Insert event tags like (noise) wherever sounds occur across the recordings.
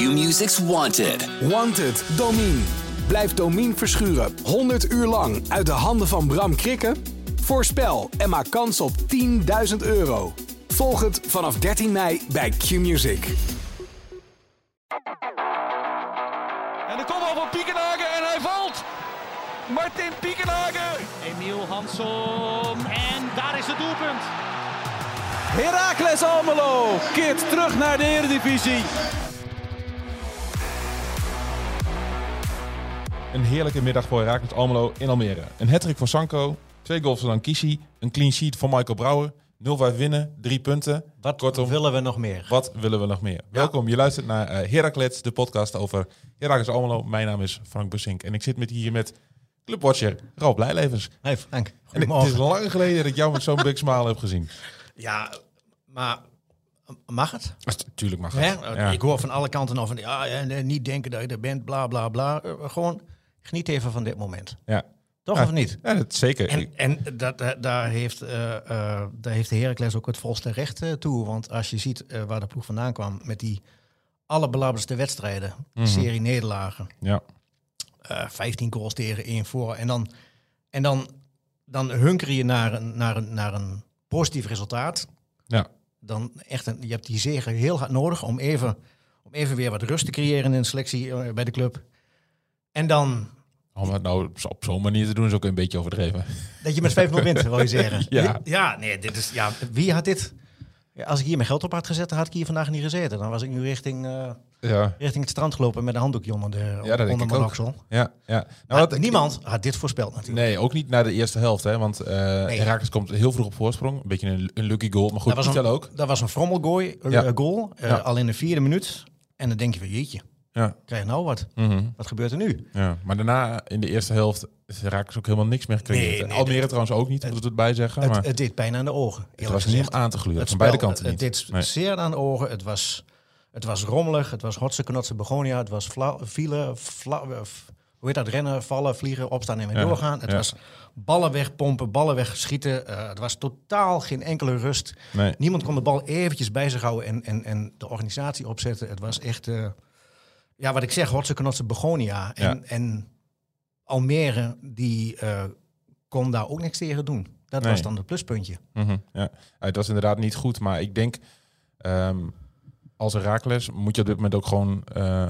Q-Music's Wanted. Wanted, Domine. Blijf Domine verschuren 100 uur lang uit de handen van Bram Krikken? Voorspel en maak kans op 10.000 euro. Volg het vanaf 13 mei bij Q-Music. En de kopbal van Piekenhagen en hij valt. Martin Piekenhagen. Emiel Hansson. En daar is het doelpunt. Heracles Almelo keert terug naar de Eredivisie. Een heerlijke middag voor Herakles Almelo in Almere. Een hattrick voor Sanko, twee goals van Kishi, een clean sheet voor Michael Brouwer, 0-5 winnen, drie punten. Wat Kortom, willen we nog meer? Wat willen we nog meer? Welkom, je luistert naar Heracles, de podcast over Heracles Almelo. Mijn naam is Frank Bussink en ik zit met hier met clubwatcher Ralf Blijlevens. Hey Frank, En het is lang geleden dat ik jou met zo'n big smile heb gezien. Ja, maar mag het? Tuurlijk mag het. Ja. Ik hoor van alle kanten al van, ja, ja, niet denken dat je er bent, bla bla bla. Eh, gewoon geniet even van dit moment. Ja. Toch Ja. of niet? Ja, dat zeker. En, en dat, dat- daar, heeft, eh, eh, daar heeft de Heracles ook het volste recht eh, toe. Want als je ziet eh, waar de ploeg vandaan kwam met die allerbelangrijkste wedstrijden, Mhm. serie nederlagen, ja. eh 15 goals tegen, één voor. En dan, en dan, dan hunker je naar een, naar, een, naar een positief resultaat. Ja. Dan echt een, je hebt die zegen heel hard nodig om even, om even weer wat rust te creëren in de selectie eh, bij de club. En dan Om het nou op zo- op zo'n manier te doen is ook een beetje overdreven. dat je met 5-0 wint, wil je zeggen. (laughs) Ja. ja, nee, dit is, ja, wie had dit... Als ik hier mijn geld op had gezet, dan had ik hier vandaag niet gezeten. Dan was ik nu richting, eh, Ja, richting het strand gelopen met een handdoekje onder, de, ja dat onder mijn oksel. Ja, ja. Nou, wat- niemand had dit voorspeld natuurlijk. Nee, ook niet naar de eerste helft. Hè, want eh Herakles komt heel vroeg op voorsprong. Een beetje een, een lucky goal. Maar goed, Dat was een- ook. Dat was een frommelgooi eh, goal, Ja. al in de vierde minuut. En dan denk je van, jeetje, Ja. krijg je nou wat? Mhm. Wat gebeurt er nu? ja. Maar daarna, in de eerste helft, is Herakles ook helemaal niks meer gecreëerd. Nee, nee, Almere trouwens ook niet, moet het erbij zeggen. maar Het, het deed pijn aan de ogen. het was gezegd. niet aan te gluren. Het Van beide kanten het niet. deed Nee. zeer aan de ogen. Het was, het was rommelig. Het was hotse knotse begonia. Het was vielen, eh, hoe heet dat? Rennen, vallen, vliegen, opstaan en weer Ja, doorgaan. Het ja. was ballen wegpompen, ballen wegschieten. Eh het was totaal geen enkele rust. Niemand kon de bal eventjes bij zich houden en, en, en de organisatie opzetten. Het was echt, eh, ja, wat ik zeg, hotse knotse begonia. En, Ja. en Almere, die eh, kon daar ook niks tegen doen. Dat Nee. was dan het pluspuntje. Mhm, ja. Ja, Het was inderdaad niet goed. Maar ik denk, ehm, als Herakles moet je op dit moment ook gewoon eh,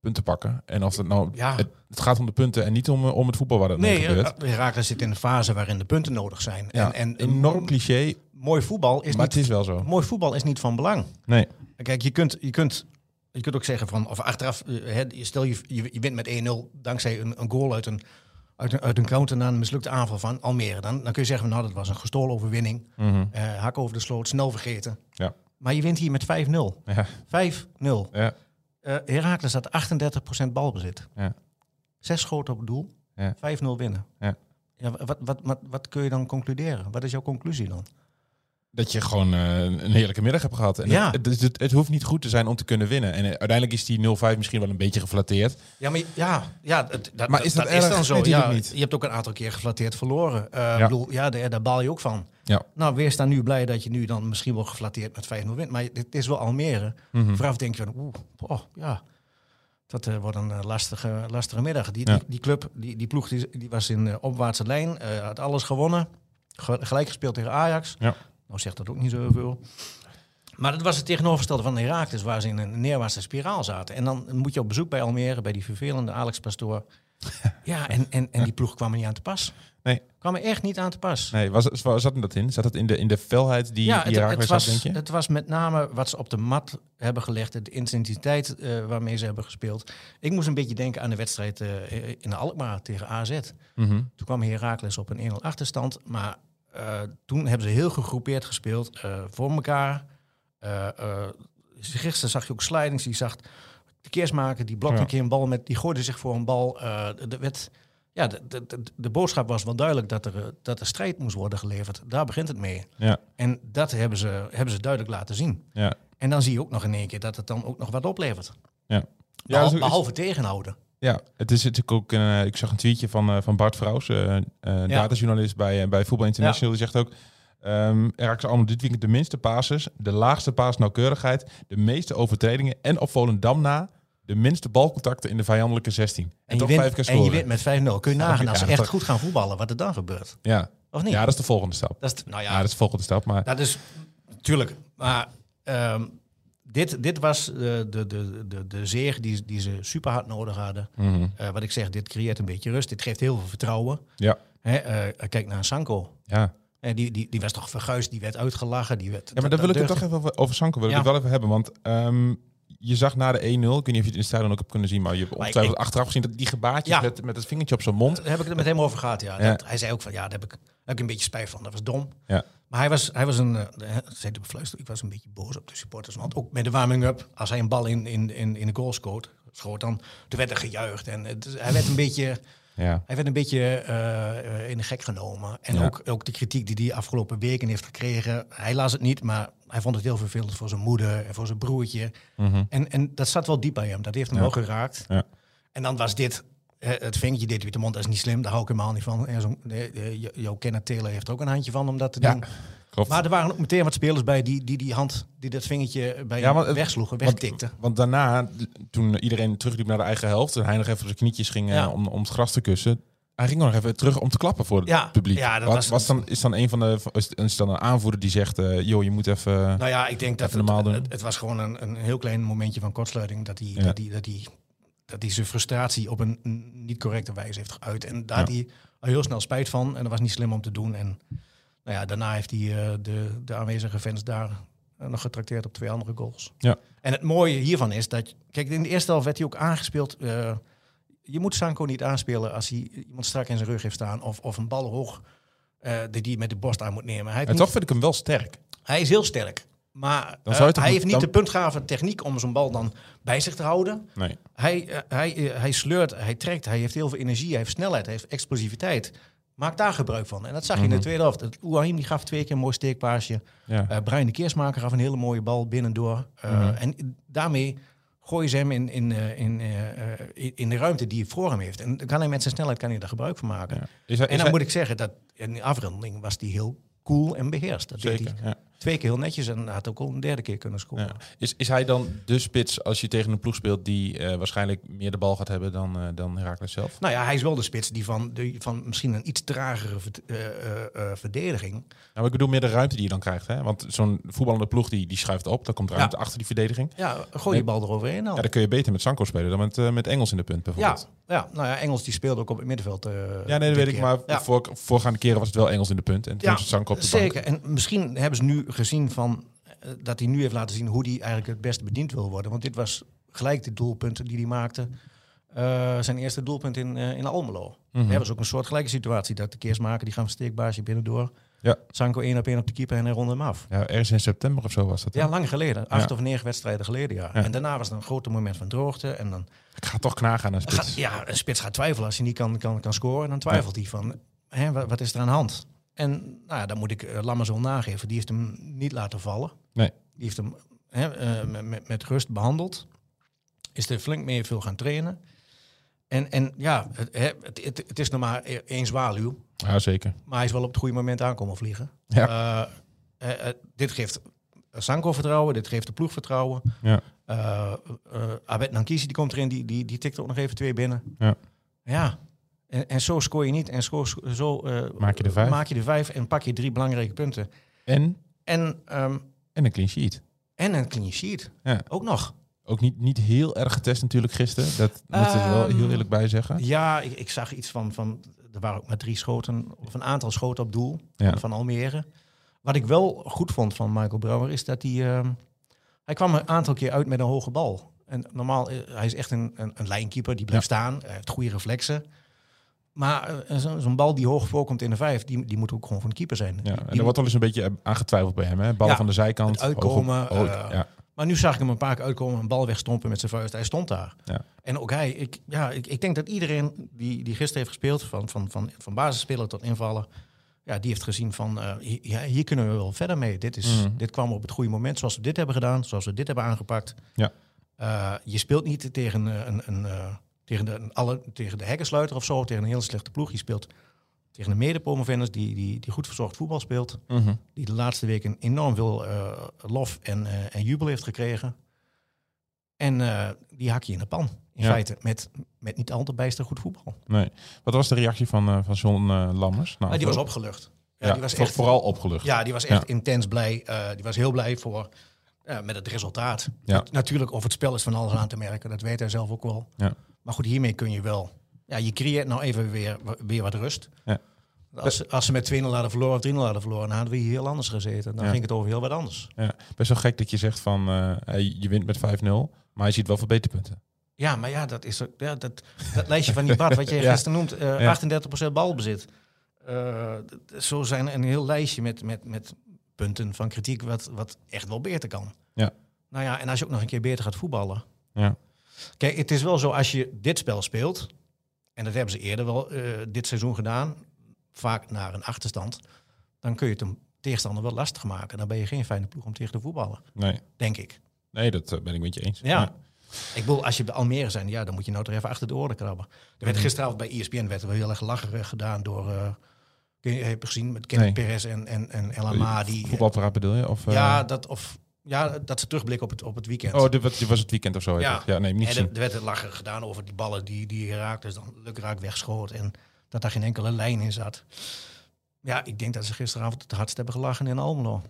punten pakken. En als het nou... Ja. Het, het gaat om de punten en niet om, eh, om het voetbal waar dat mee Nee, gebeurt. eh, Herakles zit in een fase waarin de punten nodig zijn. ja, en, en enorm cliché, mooi voetbal is maar niet het is wel zo. mooi voetbal is niet van belang. Nee. Kijk, je kunt, je kunt, je kunt ook zeggen van, of achteraf, eh, hè, stel je, je, je wint met 1-0 dankzij een, een goal uit een, uit een, uit een counter na een mislukte aanval van Almere. Dan, dan kun je zeggen van, nou, dat was een gestolen overwinning. Mhm. Eh, hak over de sloot, snel vergeten. Ja. Maar je wint hier met 5-0. Ja. 5-0. Ja. Eh Herakles had 38% balbezit. Ja. Zes schoten op het doel. Ja. 5-0 winnen. Ja. Ja, wat, wat, wat, wat kun je dan concluderen? Wat is jouw conclusie dan? Dat je gewoon eh, een heerlijke middag hebt gehad. En Ja. het, het, het, het hoeft niet goed te zijn om te kunnen winnen. En eh, uiteindelijk is die 0-5 misschien wel een beetje geflatteerd. Ja, maar ja, ja dat, dat, Maar is dat erg? dan zo? Ja, niet. Je hebt ook een aantal keer geflatteerd verloren. Eh, Ja. Bedoel, ja, daar, daar baal je ook van. Ja. Nou, wees dan nu blij dat je nu dan misschien wel geflatteerd met 5-0 wint. Maar het is wel Almere. Mhm. Vooraf denk je van, oeh, oh, ja, dat wordt een lastige, lastige middag. Die, Ja. die, die club, die, die ploeg, die, die was in opwaartse lijn, had alles gewonnen. Ge- gelijk gespeeld tegen Ajax. Ja. Nou zegt dat ook niet zoveel. Maar dat was het tegenovergestelde van Herakles, waar ze in een neerwaartse spiraal zaten. En dan moet je op bezoek bij Almere, bij die vervelende Alex Pastoor. (laughs) ja, en, en, en die ploeg kwam er niet aan te pas. Nee. Kwam er echt niet aan te pas. Nee, was, was, zat hem dat in? Zat het in de, in de felheid die, ja, het, het, Herakles had, was, denk je? het was met name wat ze op de mat hebben gelegd, de intensiteit eh, waarmee ze hebben gespeeld. Ik moest een beetje denken aan de wedstrijd eh, in de Alkmaar tegen AZ. Mhm. Toen kwam Herakles op een 1-0 achterstand, maar eh, toen hebben ze heel gegroepeerd gespeeld eh, voor elkaar. Eh gisteren zag je ook slidings, die zag de maken, die blokte Ja. een keer een bal met, die gooide zich voor een bal. De, werd, ja, de, de, de, de boodschap was wel duidelijk dat er, dat er strijd moest worden geleverd. Daar begint het mee. Ja, En dat hebben ze, hebben ze duidelijk laten zien. ja. En dan zie je ook nog in één keer dat het dan ook nog wat oplevert. Ja. Is- behalve tegenhouden. Ja, het is natuurlijk ook. eh, ik zag een tweetje van, eh, van Bart Vrouws, eh eh, datajournalist bij, bij Voetbal International. Die zegt ook. Um, er allemaal dit weekend de minste passes, de laagste paasnauwkeurigheid, de meeste overtredingen en op Volendam na de minste balcontacten in de vijandelijke 16. En, En je, toch wint, vijf keer en je wint met 5-0. Kun je Ja, nagaan als ze ja, echt goed gaan voetballen, wat er dan gebeurt. Ja. Of niet? ja, dat is de volgende stap. Dat is, nou Ja, ja, dat is de volgende stap. Maar dat is natuurlijk. Maar ehm, dit, dit was eh, de, de, de, de zeer die, die ze super hard nodig hadden. Mhm. Eh, wat ik zeg, dit creëert een beetje rust. Dit geeft heel veel vertrouwen. ja, Hè, eh, kijk naar Sanko. ja. Eh, die, die, die was toch verguisd, die werd uitgelachen. Die werd, Ja, maar daar wil ik het toch even over, over Sanko wil ik het wel even hebben. Want ehm, je zag na de 1-0, ik weet niet of je het in stadion ook hebt kunnen zien, maar je hebt ongetwijfeld achteraf gezien dat die gebaartjes Ja. met, met het vingertje op zijn mond. Daar heb ik het met hem over gehad, ja. Ja. Dat, hij zei ook van, ja, daar heb ik, daar heb ik een beetje spijt van. Dat was dom. Ja. Maar hij was, hij was een, eh, zei de befluister, ik was een beetje boos op de supporters. Want ook met de warming-up, als hij een bal in, in, in, in de goal schoot, schoot dan, toen werd er gejuicht. En het, hij werd een beetje, Ja, hij werd een beetje eh, eh, in de gek genomen. En Ja. ook, ook de kritiek die hij afgelopen weken heeft gekregen. Hij las het niet, maar hij vond het heel vervelend voor zijn moeder en voor zijn broertje. Mhm. En, en dat zat wel diep bij hem. Dat heeft hem Ja. wel geraakt. Ja. En dan was dit, het vingertje deed uit de mond, dat is niet slim. Daar hou ik helemaal niet van. En zo'n- eh, eh, Jo- Jo Kenneth Taylor heeft er ook een handje van om dat te Ja, doen. Klopt. Maar er waren ook meteen wat spelers bij die die, die hand, die dat vingertje bij Ja, want wegsloegen, want- wegtikten. Want daarna, toen iedereen terugliep naar de eigen helft en hij nog even op zijn knietjes ging eh, Ja. om, om het gras te kussen, hij ging nog even terug om te klappen voor het Ja, publiek. ja, dat Wat, was- was dan, is dan een van de, is, dan een aanvoerder die zegt, eh, joh, je moet even... Nou ja, ik denk dat het, normaal doen. het, het was gewoon een, een heel klein momentje van kortsluiting. Dat hij, Ja. dat hij, dat hij, dat hij zijn frustratie op een niet correcte wijze heeft geuit. En daar hij al heel snel spijt van. En dat was niet slim om te doen. En nou ja, daarna heeft hij eh, de, de aanwezige fans daar eh, nog getrakteerd op twee andere goals. Ja. En het mooie hiervan is dat... Kijk, in de eerste helft werd hij ook aangespeeld... eh, je moet Sanko niet aanspelen als hij iemand strak in zijn rug heeft staan. Of, of een bal hoog eh, die hij met de borst aan moet nemen. Hij en niet- toch vind ik hem wel sterk. hij is heel sterk. Maar hij heeft niet dan- de puntgave techniek om zo'n bal dan bij zich te houden. Nee. Hij, hij, hij sleurt, hij trekt, hij heeft heel veel energie, hij heeft snelheid, hij heeft explosiviteit. Maak daar gebruik van. En dat zag je in Mhm. de tweede helft. Die gaf twee keer een mooi steekpaasje. Ja. Eh Brian de Keersmaker gaf een hele mooie bal binnendoor. Mhm. En daarmee gooien ze hem in, in, eh, in, in- de ruimte die voor hem heeft. En dan kan hij met zijn snelheid kan hij daar gebruik van maken. Ja. Is hij, En dan hij- moet ik zeggen dat in de afronding was hij heel cool en beheerst. Dat deed zeker, hij ja. Twee keer heel netjes en had ook al een derde keer kunnen scoren. Ja. Is, is hij dan de spits als je tegen een ploeg speelt die eh, waarschijnlijk meer de bal gaat hebben dan, eh dan Herakles zelf? Nou ja, hij is wel de spits die van, die van misschien een iets tragere eh, verdediging. Nou, maar ik bedoel meer de ruimte die je dan krijgt. Hè? Want zo'n voetballende ploeg die, die schuift op. Dan komt ruimte achter die verdediging. Ja, gooi die bal eroverheen dan. Ja, dan kun je beter met Sanko spelen dan met, met Engels in de punt Ja, bijvoorbeeld. ja, nou ja, Engels die speelde ook op het middenveld. Ja, nee, dat weet ik. Maar Ja. voor, voorgaande keren was het wel Engels in de punt. En toen Ja, was het Sanko op de bank. Zeker. En misschien hebben ze nu gezien van, eh, dat hij nu heeft laten zien hoe hij eigenlijk het beste bediend wil worden. Want dit was gelijk de doelpunten die hij maakte. Eh, zijn eerste doelpunt in, eh, in Almelo. Mhm. Dat was ook een soort gelijke situatie. Dat de keersmaker, die gaan een steekbaasje binnendoor. Ja. Sanko één op één op de keeper en hij hem af. Ja, ergens in september of zo was dat. hè? Ja, lang geleden. Acht Ja. of negen wedstrijden geleden, ja. Ja. En daarna was er een groot moment van droogte. En dan Ik ga toch knagen aan een gaat, spits. ja, een spits gaat twijfelen als hij niet kan, kan, kan scoren. Dan twijfelt hij van, hè, wat, wat is er aan de hand? En nou ja, dan moet ik uh, wel nageven. Die heeft hem niet laten vallen. Nee. Die heeft hem eh, met, met, met rust behandeld. Is er flink mee veel gaan trainen. En, en ja, het, het, het, het is nog maar e- één zwaluw. Ja, zeker. Maar hij is wel op het goede moment aankomen vliegen. Ja. Eh, dit geeft Sanko vertrouwen, dit geeft de ploeg vertrouwen. Ja. Abed Nankisi die komt erin, die, die, die tikt ook nog even twee binnen. Ja. Ja. En, en zo scoor je niet. En zo, zo eh, Maak je de vijf. maak je de vijf en pak je drie belangrijke punten. En, En, ehm, en een clean sheet. en een clean sheet. Ja. Ook nog. Ook niet, niet heel erg getest natuurlijk gisteren. Dat moet ik er wel Ehm, heel eerlijk bij zeggen. Ja, ik, ik zag iets van, van... Er waren ook maar drie schoten, of een aantal schoten op doel Ja. van Almere. Wat ik wel goed vond van Michael Brouwer is dat hij... ehm, hij kwam een aantal keer uit met een hoge bal. En normaal, eh, hij is echt een, een, een lijnkeeper, die blijft staan. Hij heeft goede reflexen. Maar eh, zo- zo'n bal die hoog voorkomt in de vijf, die, die moet ook gewoon van de keeper zijn. Ja, en die er wordt wel eens een beetje aangetwijfeld bij hem. Hè? Ja, van de zijkant. uitkomen, op- oh, eh, ja. Maar nu zag ik hem een paar keer uitkomen, een bal wegstompen met zijn vuist. Hij stond daar. Ja. En ook hij, ik, ja, ik, ik denk dat iedereen die, die gisteren heeft gespeeld, van, van, van, van basisspeler tot invallen, ja, die heeft gezien van, eh, hier, ja, hier kunnen we wel verder mee. Dit, is, Mhm. dit kwam op het goede moment, zoals we dit hebben gedaan, zoals we dit hebben aangepakt. Ja. Eh, je speelt niet tegen, eh, een, een, eh, tegen, de, alle, tegen de hekkensluiter of zo, tegen een heel slechte ploeg. Je speelt tegen een mede-promovendus die, die, die goed verzorgd voetbal speelt Mhm. die de laatste weken enorm veel eh, lof en, eh, en jubel heeft gekregen. En eh, die hak je in de pan. In Ja. feite, met, met niet al te bijster goed voetbal. Nee. Wat was de reactie van, van John Lammers? Nou, die was opgelucht. Ja, Ja, die was echt, vooral opgelucht. ja, die was echt Ja. intens blij. Die was heel blij voor, met het resultaat. Natuurlijk, of het spel is van alles aan te merken. Dat weet hij zelf ook wel. Ja. Maar goed, hiermee kun je wel... Ja, je creëert nou even weer, weer wat rust. Ja. Als, ze- als ze met 2-0 hadden verloren of 3-0 hadden verloren... dan hadden we hier heel anders gezeten. Dan Ja. ging het over heel wat anders. Ja. Best wel gek dat je zegt van eh, je wint met 5-0, maar je ziet wel verbeterpunten. Ja, maar ja, dat is ja, dat, dat lijstje van die Bart, wat je (laughs) Ja. gisteren noemt, eh Ja. 38% balbezit. Eh, zo zijn er een heel lijstje met, met, met punten van kritiek wat, wat echt wel beter kan. Ja. Nou ja, en als je ook nog een keer beter gaat voetballen. Ja. Kijk, het is wel zo als je dit spel speelt, en dat hebben ze eerder wel eh, dit seizoen gedaan, vaak naar een achterstand, dan kun je het een tegenstander wel lastig maken. Dan ben je geen fijne ploeg om tegen te voetballen, Nee, denk ik. nee dat eh, ben ik met je eens. Ja. Ik bedoel, als je bij Almere zijn, ja, dan moet je nou toch even achter de oren krabben. Er werd gisteravond bij ESPN werd er wel heel erg lacherig gedaan door... kun je, heb je gezien met Kenneth Nee. Perez en, en, en El Amadi. Bedoel je? Of, Ja, dat, of, ja, dat ze terugblikken op het, op het weekend. Oh, dit, was- dit was het weekend of zo. Ja. ja nee, niet en er, er werd het lachen gedaan over die ballen die, die raakten, dus dan lukraak wegschoot. En dat daar geen enkele lijn in zat. Ja, ik denk dat ze gisteravond het hardst hebben gelachen in Almelo.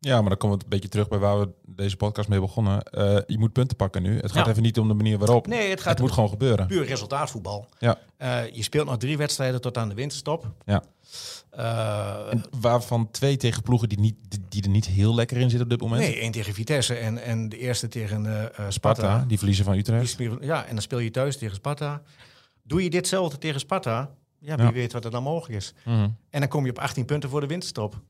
Ja, maar dan komen we een beetje terug bij waar we deze podcast mee begonnen. Eh, je moet punten pakken nu. Het gaat Ja. even niet om de manier waarop. Nee, het gaat het moet gewoon gebeuren. puur resultaatvoetbal. Ja. Eh, je speelt nog drie wedstrijden tot aan de winterstop. Ja. Eh, waarvan twee tegen ploegen die, niet, die- er niet heel lekker in zitten op dit moment. nee, één tegen Vitesse en, en de eerste tegen Sparta. Sparta, die verliezen van Utrecht. speel- ja, en dan speel je thuis tegen Sparta. Doe je ditzelfde tegen Sparta, ja, wie Ja. weet wat er dan mogelijk is. Mhm. En dan kom je op 18 punten voor de winterstop.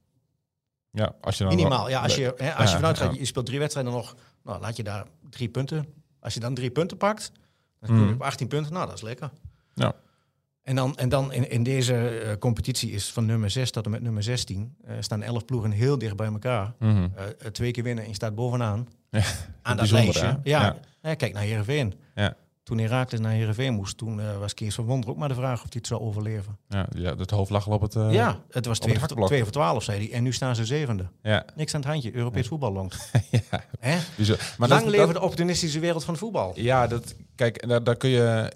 Ja, als je dan Minimaal. Ja, als je, hè, als je vanuit gaat, je speelt drie wedstrijden nog, nou, laat je daar drie punten. Als je dan drie punten pakt, dan speel je Mhm. op 18 punten. Nou, dat is lekker. Ja. En dan, en dan in, in deze eh, competitie is van nummer 6 tot en met nummer 16 eh, staan 11 ploegen heel dicht bij elkaar. Mhm. Eh, twee keer winnen en je staat bovenaan. Ja, aan (laughs) dat lijstje. hè? Ja. Ja. Ja, kijk naar Heerenveen. Ja. Toen Herakles naar Heerenveen moest, toen eh, was Kees van Wonder ook maar de vraag of hij het zou overleven. Ja, ja, het hoofd lag al op het... eh, ja, het was het 2 voor, hakblok. 2 voor 12, zei hij. En nu staan ze zevende. Ja, Niks aan het handje. Europees voetbal longt. (laughs) ja. Hè? Maar Lang dat- leven dat- de opportunistische wereld van voetbal. Ja, dat, kijk, daar, daar kun je...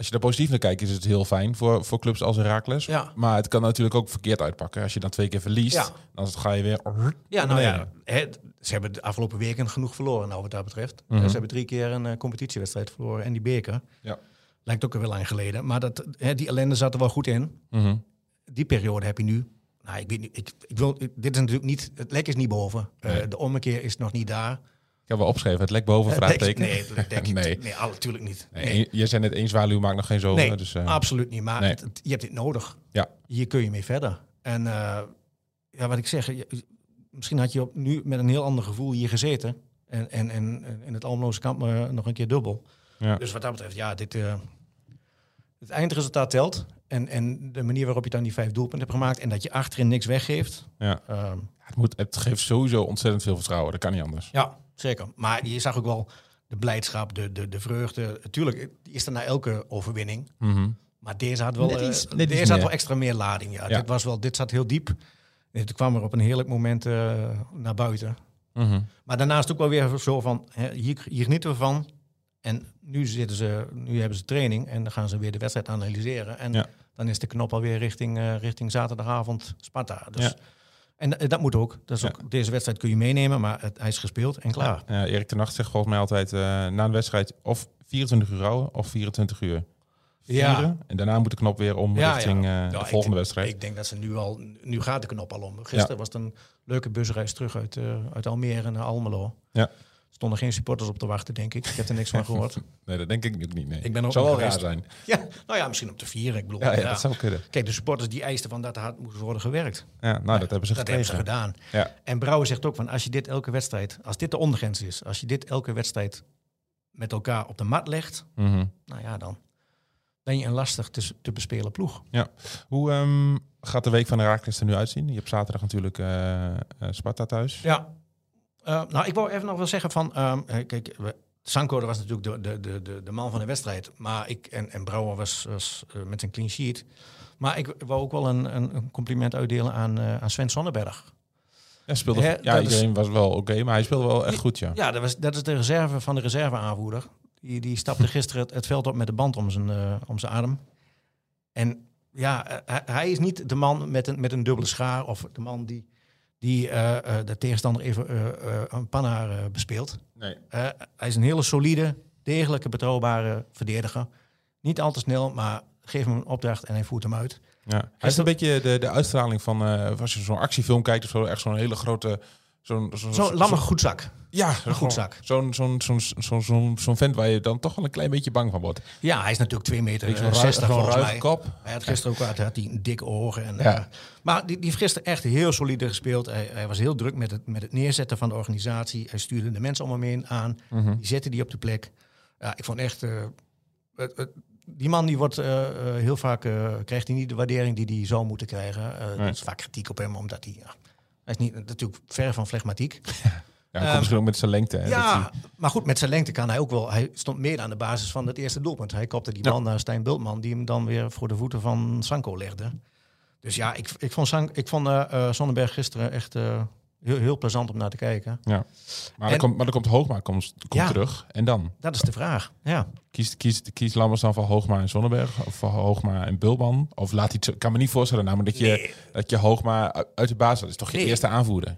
Als je daar positief naar kijkt, is het heel fijn voor, voor clubs als Heracles. Ja. Maar het kan natuurlijk ook verkeerd uitpakken. Als je dan twee keer verliest, Ja. dan ga je weer... Ja, nou ja, ze hebben de afgelopen weken genoeg verloren, nou wat dat betreft. Mhm. Ze hebben drie keer een eh, competitiewedstrijd verloren en die beker. Ja. Lijkt ook al wel lang geleden. Maar dat, hè, die ellende zat er wel goed in. Mhm. Die periode heb je nu. Nou, ik weet niet, ik, ik wil, dit is natuurlijk niet, het lek is niet boven. Eh, de ommekeer is nog niet daar. Heb wel opgeschreven, het lek boven, Het lek- vraagteken. nee, dat denk (laughs) ik, Nee. nee, natuurlijk niet. Nee, Je zei net één zwaluw maakt nog geen zomer. Nee, dus, eh, absoluut niet. Maar het- het- je hebt dit nodig. Ja. Hier kun je mee verder. En eh, ja, wat ik zeg, je- misschien had je op, nu met een heel ander gevoel hier gezeten. En, en, en en in het Almeloze kamp eh, nog een keer dubbel. Ja. Dus wat dat betreft, ja, dit, eh, het eindresultaat telt. En, en de manier waarop je dan die vijf doelpunten hebt gemaakt. En dat je achterin niks weggeeft. ja. ehm, Het, moet, het geeft sowieso ontzettend veel vertrouwen. Dat kan niet anders. ja, zeker. Maar je zag ook wel de blijdschap, de, de, de vreugde. Tuurlijk, is er na elke overwinning. Mhm. Maar deze had wel, Net eh, iets- net deze iets had meer. wel extra meer lading. Ja. Ja. Dit, was wel, dit zat heel diep. Het kwam er op een heerlijk moment eh, naar buiten. Mhm. Maar daarnaast ook wel weer zo van, hè, hier, hier genieten we van. En nu, zitten ze, nu hebben ze training en dan gaan ze weer de wedstrijd analyseren. En Ja. dan is de knop alweer richting, eh, richting zaterdagavond Sparta. Dus, Ja. En dat moet ook. Dat is Ja. ook. Deze wedstrijd kun je meenemen, maar het, hij is gespeeld en klaar. Ja, Erik ten Nacht zegt volgens mij altijd eh, na een wedstrijd of 24 uur houden of 24 uur Ja. vieren. En daarna moet de knop weer om Ja, richting ja. eh, Ja, de ik- volgende wedstrijd. Ik denk dat ze nu al, nu gaat de knop al om. Gisteren was het een leuke busreis terug uit, eh, uit Almere naar Almelo. Ja. Stonden geen supporters op te wachten, denk ik. Ik heb er niks van gehoord. (laughs) nee, dat denk ik ook niet. Nee. Ik ben ook Zou wel raar zijn. ja, nou ja, misschien om te vieren. Ik bedoel, Ja, ja, ja. dat zou kunnen. Kijk, de supporters die eisten van dat er hard moest worden gewerkt. Ja, nou, dat hebben ze dat hebben ze gedaan. Ja. En Brouwer zegt ook van als je dit elke wedstrijd, als dit de ondergrens is, als je dit elke wedstrijd met elkaar op de mat legt, Mhm. nou ja, dan ben je een lastig te, te bespelen ploeg. Hoe ehm, gaat de week van de Raakles er nu uitzien? Je hebt zaterdag natuurlijk eh, eh, Sparta thuis. Ja. Eh, nou, ik wou even nog wel zeggen van, ehm, eh, kijk, we, Sanko was natuurlijk de, de, de, de, man van de wedstrijd, maar ik en, en Brouwer was, was eh, met zijn clean sheet. Maar ik wou ook wel een, een, compliment uitdelen aan, aan Sven Sonnenberg. Ja, speelde, ja, dat is- iedereen was wel oké, maar hij speelde wel echt goed, ja. Ja, dat, was, dat is de reserve van de reserveaanvoerder. Die, die stapte (laughs) gisteren het, het veld op met de band om zijn, eh, om zijn adem. En ja, hij, hij is niet de man met een, met een dubbele schaar of de man die, die eh, eh, de tegenstander even eh, eh, een panna eh, bespeelt. Nee. Eh, hij is een hele solide, degelijke, betrouwbare verdediger. Niet al te snel, maar geef hem een opdracht en hij voert hem uit. Ja. Hij heeft een beetje de, de uitstraling van, eh, als je zo'n actiefilm kijkt of zo, echt zo'n hele grote... Zo'n zo'n Zo'n lamme goedzak. Ja, een goedzak. Zo'n zo'n zo'n zo'n zo'n zo'n vent waar je dan toch wel een klein beetje bang van wordt. Ja, hij is natuurlijk 2 meter ruige- 60 zo'n volgens ruige mij. kop. Hij had gisteren ook had, had hij een dikke ogen. En, Ja. eh, maar die, die heeft gisteren echt heel solide gespeeld. Hij, hij was heel druk met het, met het neerzetten van de organisatie. Hij stuurde de mensen om hem heen aan. Mhm. Die zette die op de plek. Ja, ik vond echt... eh, die man die wordt eh, heel vaak... krijgt hij niet de waardering die hij zou moeten krijgen. Nee. Er is vaak kritiek op hem, omdat hij... ja, hij is niet, natuurlijk ver van flegmatiek. (laughs) Ja, dat komt Ehm, misschien ook met zijn lengte. hè, Ja, hij- maar goed, met zijn lengte kan hij ook wel. Hij stond meer aan de basis van het eerste doelpunt. Hij kopte die Ja. bal naar Stijn Bultman, die hem dan weer voor de voeten van Sanko legde. Dus ja, ik, ik vond, San, ik vond eh, eh, Sonnenberg gisteren echt eh, heel, heel plezant om naar te kijken. ja. Maar, En- dan komt, maar dan komt Hoogma komt, komt Ja. terug. En dan? Dat is de vraag. Ja. Kiest, kiest, kiest Lammers dan van Hoogma en Zonnebberg? Of van Hoogma en Bulman? Of laat hij kan me niet voorstellen namelijk dat je, Nee. dat je Hoogma uit- de basis... Dat is toch je Nee. eerste aanvoerder?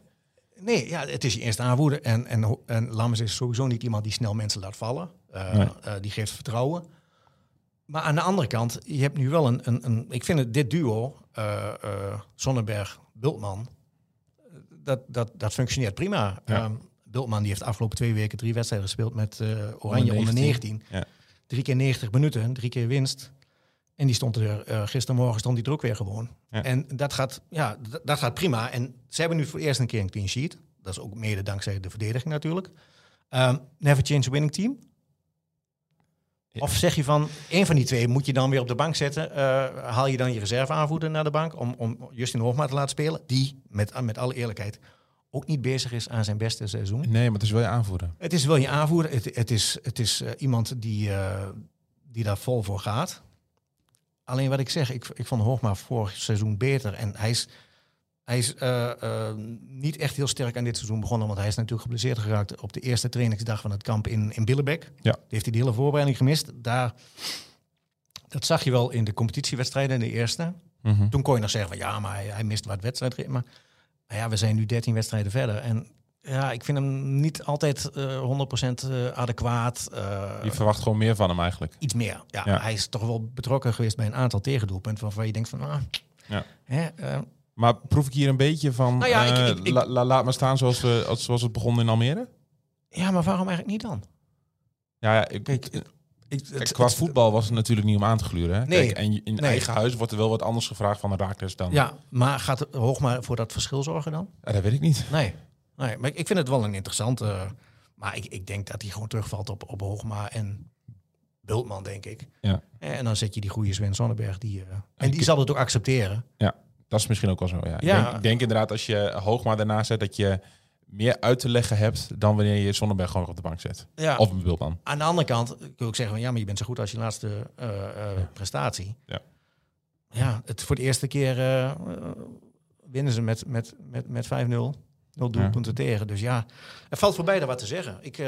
Nee, ja, het is je eerste aanvoerder. En, en, en Lammers is sowieso niet iemand die snel mensen laat vallen. Eh, Nee. eh, die geeft vertrouwen. Maar aan de andere kant, je hebt nu wel een... een, een ik vind het, dit duo, eh eh Sonnenberg-Bultman, dat, dat, dat functioneert prima. Ja. Ehm, Bultman die heeft de afgelopen twee weken drie wedstrijden gespeeld met eh, Oranje onder 19. Ja. Drie keer 90 minuten, drie keer winst. En die stond er, eh gistermorgen stond die er ook weer gewoon. Ja. En dat gaat, ja, dat gaat prima. En ze hebben nu voor het eerst een keer een clean sheet. Dat is ook mede dankzij de verdediging natuurlijk. Ehm, never change a winning team. Of zeg je van, één van die twee moet je dan weer op de bank zetten. eh, haal je dan je reserveaanvoerder naar de bank om, om Justin Hoogma te laten spelen. Die, met, met alle eerlijkheid, ook niet bezig is aan zijn beste seizoen. Nee, maar het is wel je aanvoerder. Het is wel je aanvoerder. Het, het is, het is eh, iemand die, eh, die daar vol voor gaat. Alleen wat ik zeg, ik, ik vond Hoogma vorig seizoen beter. En hij is, hij is eh, eh, niet echt heel sterk aan dit seizoen begonnen. Want hij is natuurlijk geblesseerd geraakt op de eerste trainingsdag van het kamp in, in Billebek. Ja. Die heeft hij de hele voorbereiding gemist. Daar, dat zag je wel in de competitiewedstrijden in de eerste. Mhm. Toen kon je nog zeggen van ja, maar hij, hij mist wat wedstrijden. Maar ja, we zijn nu 13 wedstrijden verder. En ja, ik vind hem niet altijd eh 100% eh, adequaat. Je verwacht gewoon meer van hem eigenlijk. iets meer. Ja, Ja. Hij is toch wel betrokken geweest bij een aantal tegendoelpunten waarvan je denkt van, ah, Ja. hè, Maar proef ik hier een beetje van... Nou ja, ik- eh, ik- ik- la- la- laat maar staan zoals, we, als- zoals het begon in Almere? ja, maar waarom eigenlijk niet dan? Ja, ja ik, Kijk, ik- kijk, qua voetbal was het natuurlijk niet om aan te gluren. Hè? Nee. Kijk, en in Nee. eigen huis wordt er wel wat anders gevraagd van de Raakles dan... Ja, maar gaat Hoogma voor dat verschil zorgen dan? Ja, dat weet ik niet. Nee. nee maar ik, vind het wel een interessante... maar ik, ik denk dat hij gewoon terugvalt op, op Hoogma en Bultman, denk ik. Ja. En dan zet je die goede Sven Sonnenberg. Die, eh, en die zal het ook accepteren. Dat is misschien ook wel zo. Ja. Ik, Ja. denk, ik denk inderdaad als je Hoogma daarna zet, dat je meer uit te leggen hebt dan wanneer je Zonnebert gewoon op de bank zet. Ja. Of een Bultman. Aan de andere kant kun ook zeggen, van, ja, maar je bent zo goed als je laatste eh, eh, prestatie. Ja. Ja, het voor de eerste keer eh, winnen ze met, met, met, met 5-0. Nul doelpunten tegen. Dus ja, er valt voorbij daar wat te zeggen. Ik,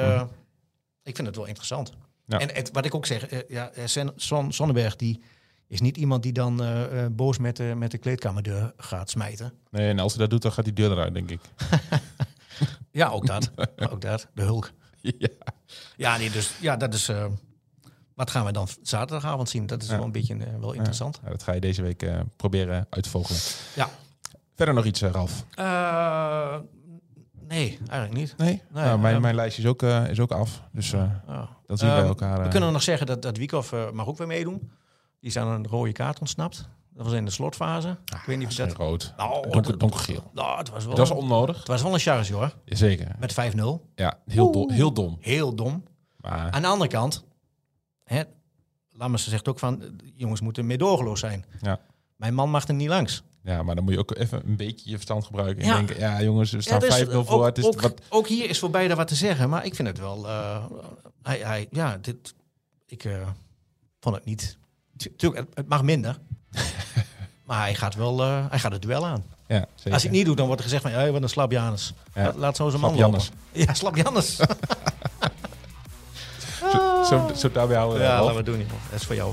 ik vind het wel interessant. En het, wat ik ook zeg, ja, Son, Sonnenberg die is niet iemand die dan eh, eh, boos met de, met de kleedkamerdeur gaat smijten. Nee, en als hij dat doet, dan gaat die deur eruit, denk ik. (laughs) Ja, ook dat. (laughs) ook dat. De hulk. ja. Ja, nee, dus ja, dat is. eh, wat gaan we dan zaterdagavond zien? Dat is Ja. wel een beetje wel interessant. Ja, dat ga je deze week proberen uit te vogelen. Ja. Verder nog iets, Ralf? Nee, eigenlijk niet. Nee? Nee, nou, mijn, eh, mijn lijstje is ook, is ook af. Dus Oh. dan zien wij Ehm, elkaar. We kunnen nog zeggen dat, dat Wiekhoff eh, mag ook weer meedoen. Die is aan een rode kaart ontsnapt. Dat was in de slotfase. ik weet niet of dat... rood. Nou, Donker, donkergeel. Nou, het was wel, Dat was onnodig. het was wel een charge hoor. Zeker. Met 5-0. Ja, heel, dom, heel dom. Heel dom. Maar Aan de andere kant, hè, Lammers zegt ook van, eh, jongens moeten meedogenloos zijn. Ja. Mijn man mag er niet langs. Ja, maar dan moet je ook even een beetje je verstand gebruiken. En Ja. denken, ja jongens, we staan Ja, dus 5-0 voor. ook, Het is ook, wat, ook hier is voor beide wat te zeggen, maar ik vind het wel. eh, hij, hij, ja, dit, ik eh, vond het niet. Tu- Tuurlijk, het, mag minder. (laughs) maar hij gaat wel, eh, hij gaat het duel aan. Ja, zeker. Als hij het niet doet, dan wordt er gezegd van, ja, wat een slap Janus. Ja. Laat, laat zo zijn man lopen. (laughs) Ja, slap Janus. (laughs) Zo, zo, zo daarbij houden. ja, laten we doen, joh. Dat is voor jou.